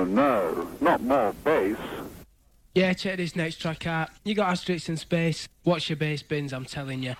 No, no, not more bass. Yeah, check this next track out. You got asterisks in space. Watch your bass bins, I'm telling you.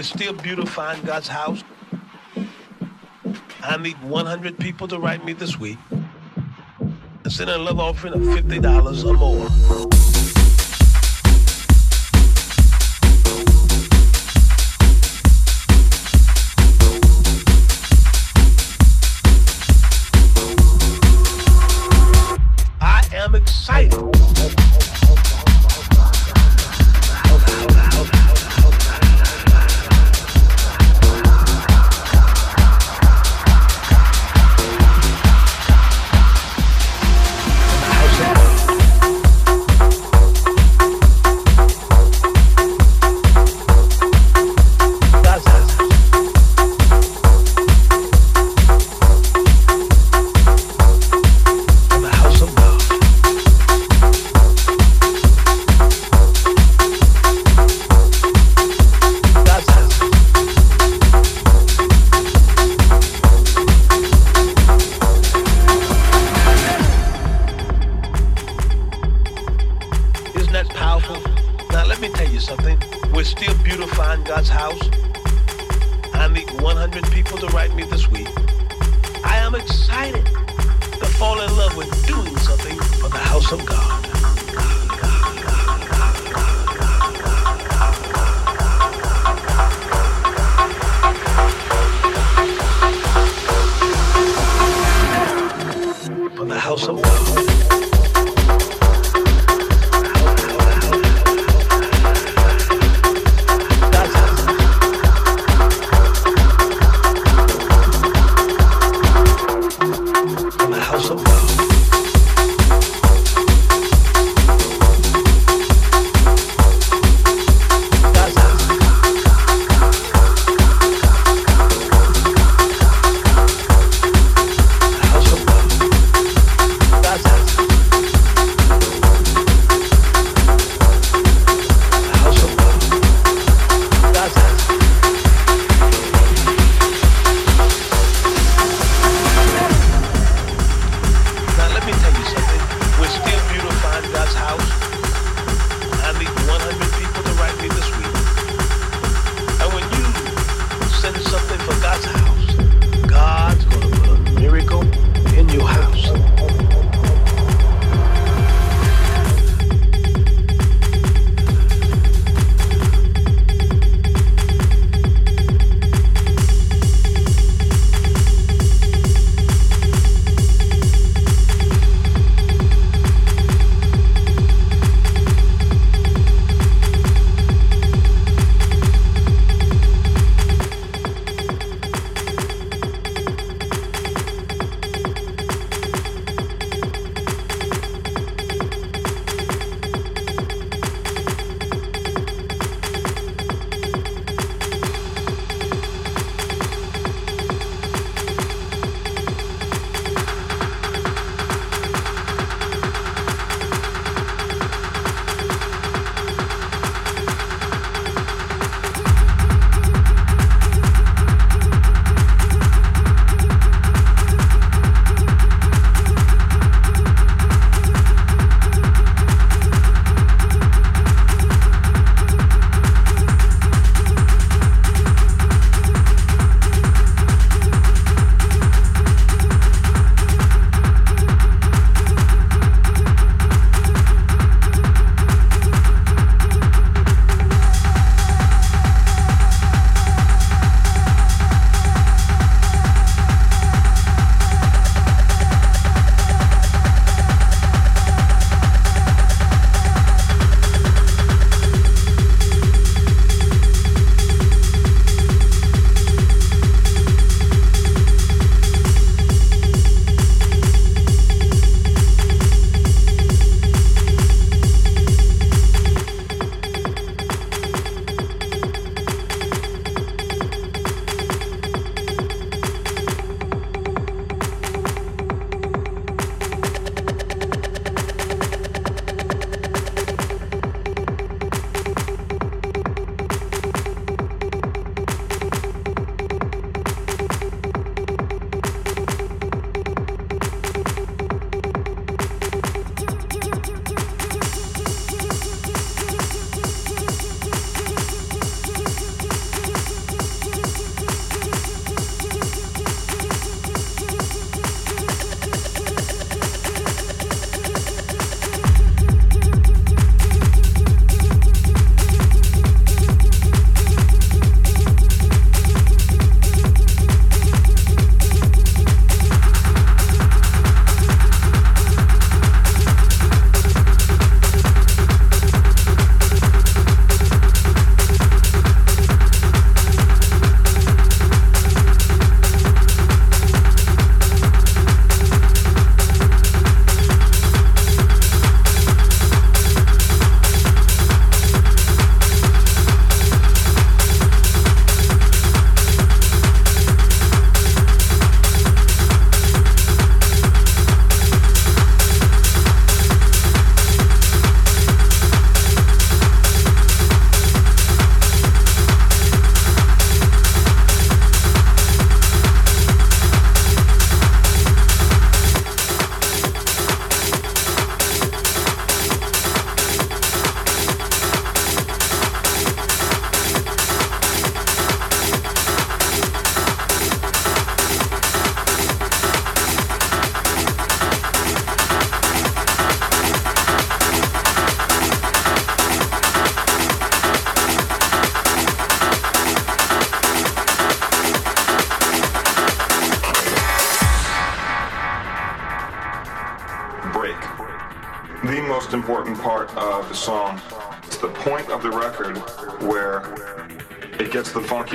We're still beautifying God's house. I need 100 people to write me this week and send a love offering of $50 or more.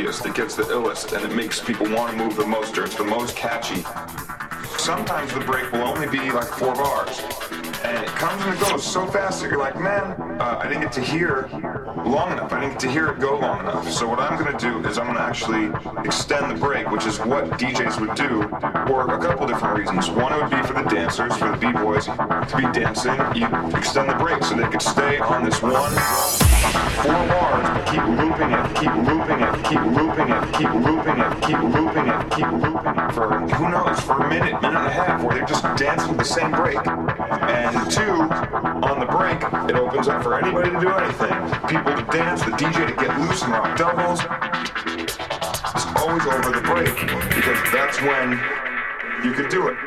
The it gets the illest, and it makes people want to move the most, or it's the most catchy. Sometimes the break will only be like four bars and it comes and it goes so fast that you're like, man, uh, I didn't get to hear long enough. I didn't get to hear it go long enough. So what I'm gonna do is I'm gonna actually extend the break, which is what DJs would do for a couple different reasons. One, it would be for the dancers, for the b-boys to be dancing. You extend the break so they could stay on this one four but keep looping it, keep looping it, keep looping it, keep looping it, keep looping it, keep looping it for who knows, for a minute, minute and a half, where they're just dancing the same break. And two, on the break, it opens up for anybody to do anything. People to dance, the DJ to get loose and rock doubles. It's always over the break because that's when you could do it.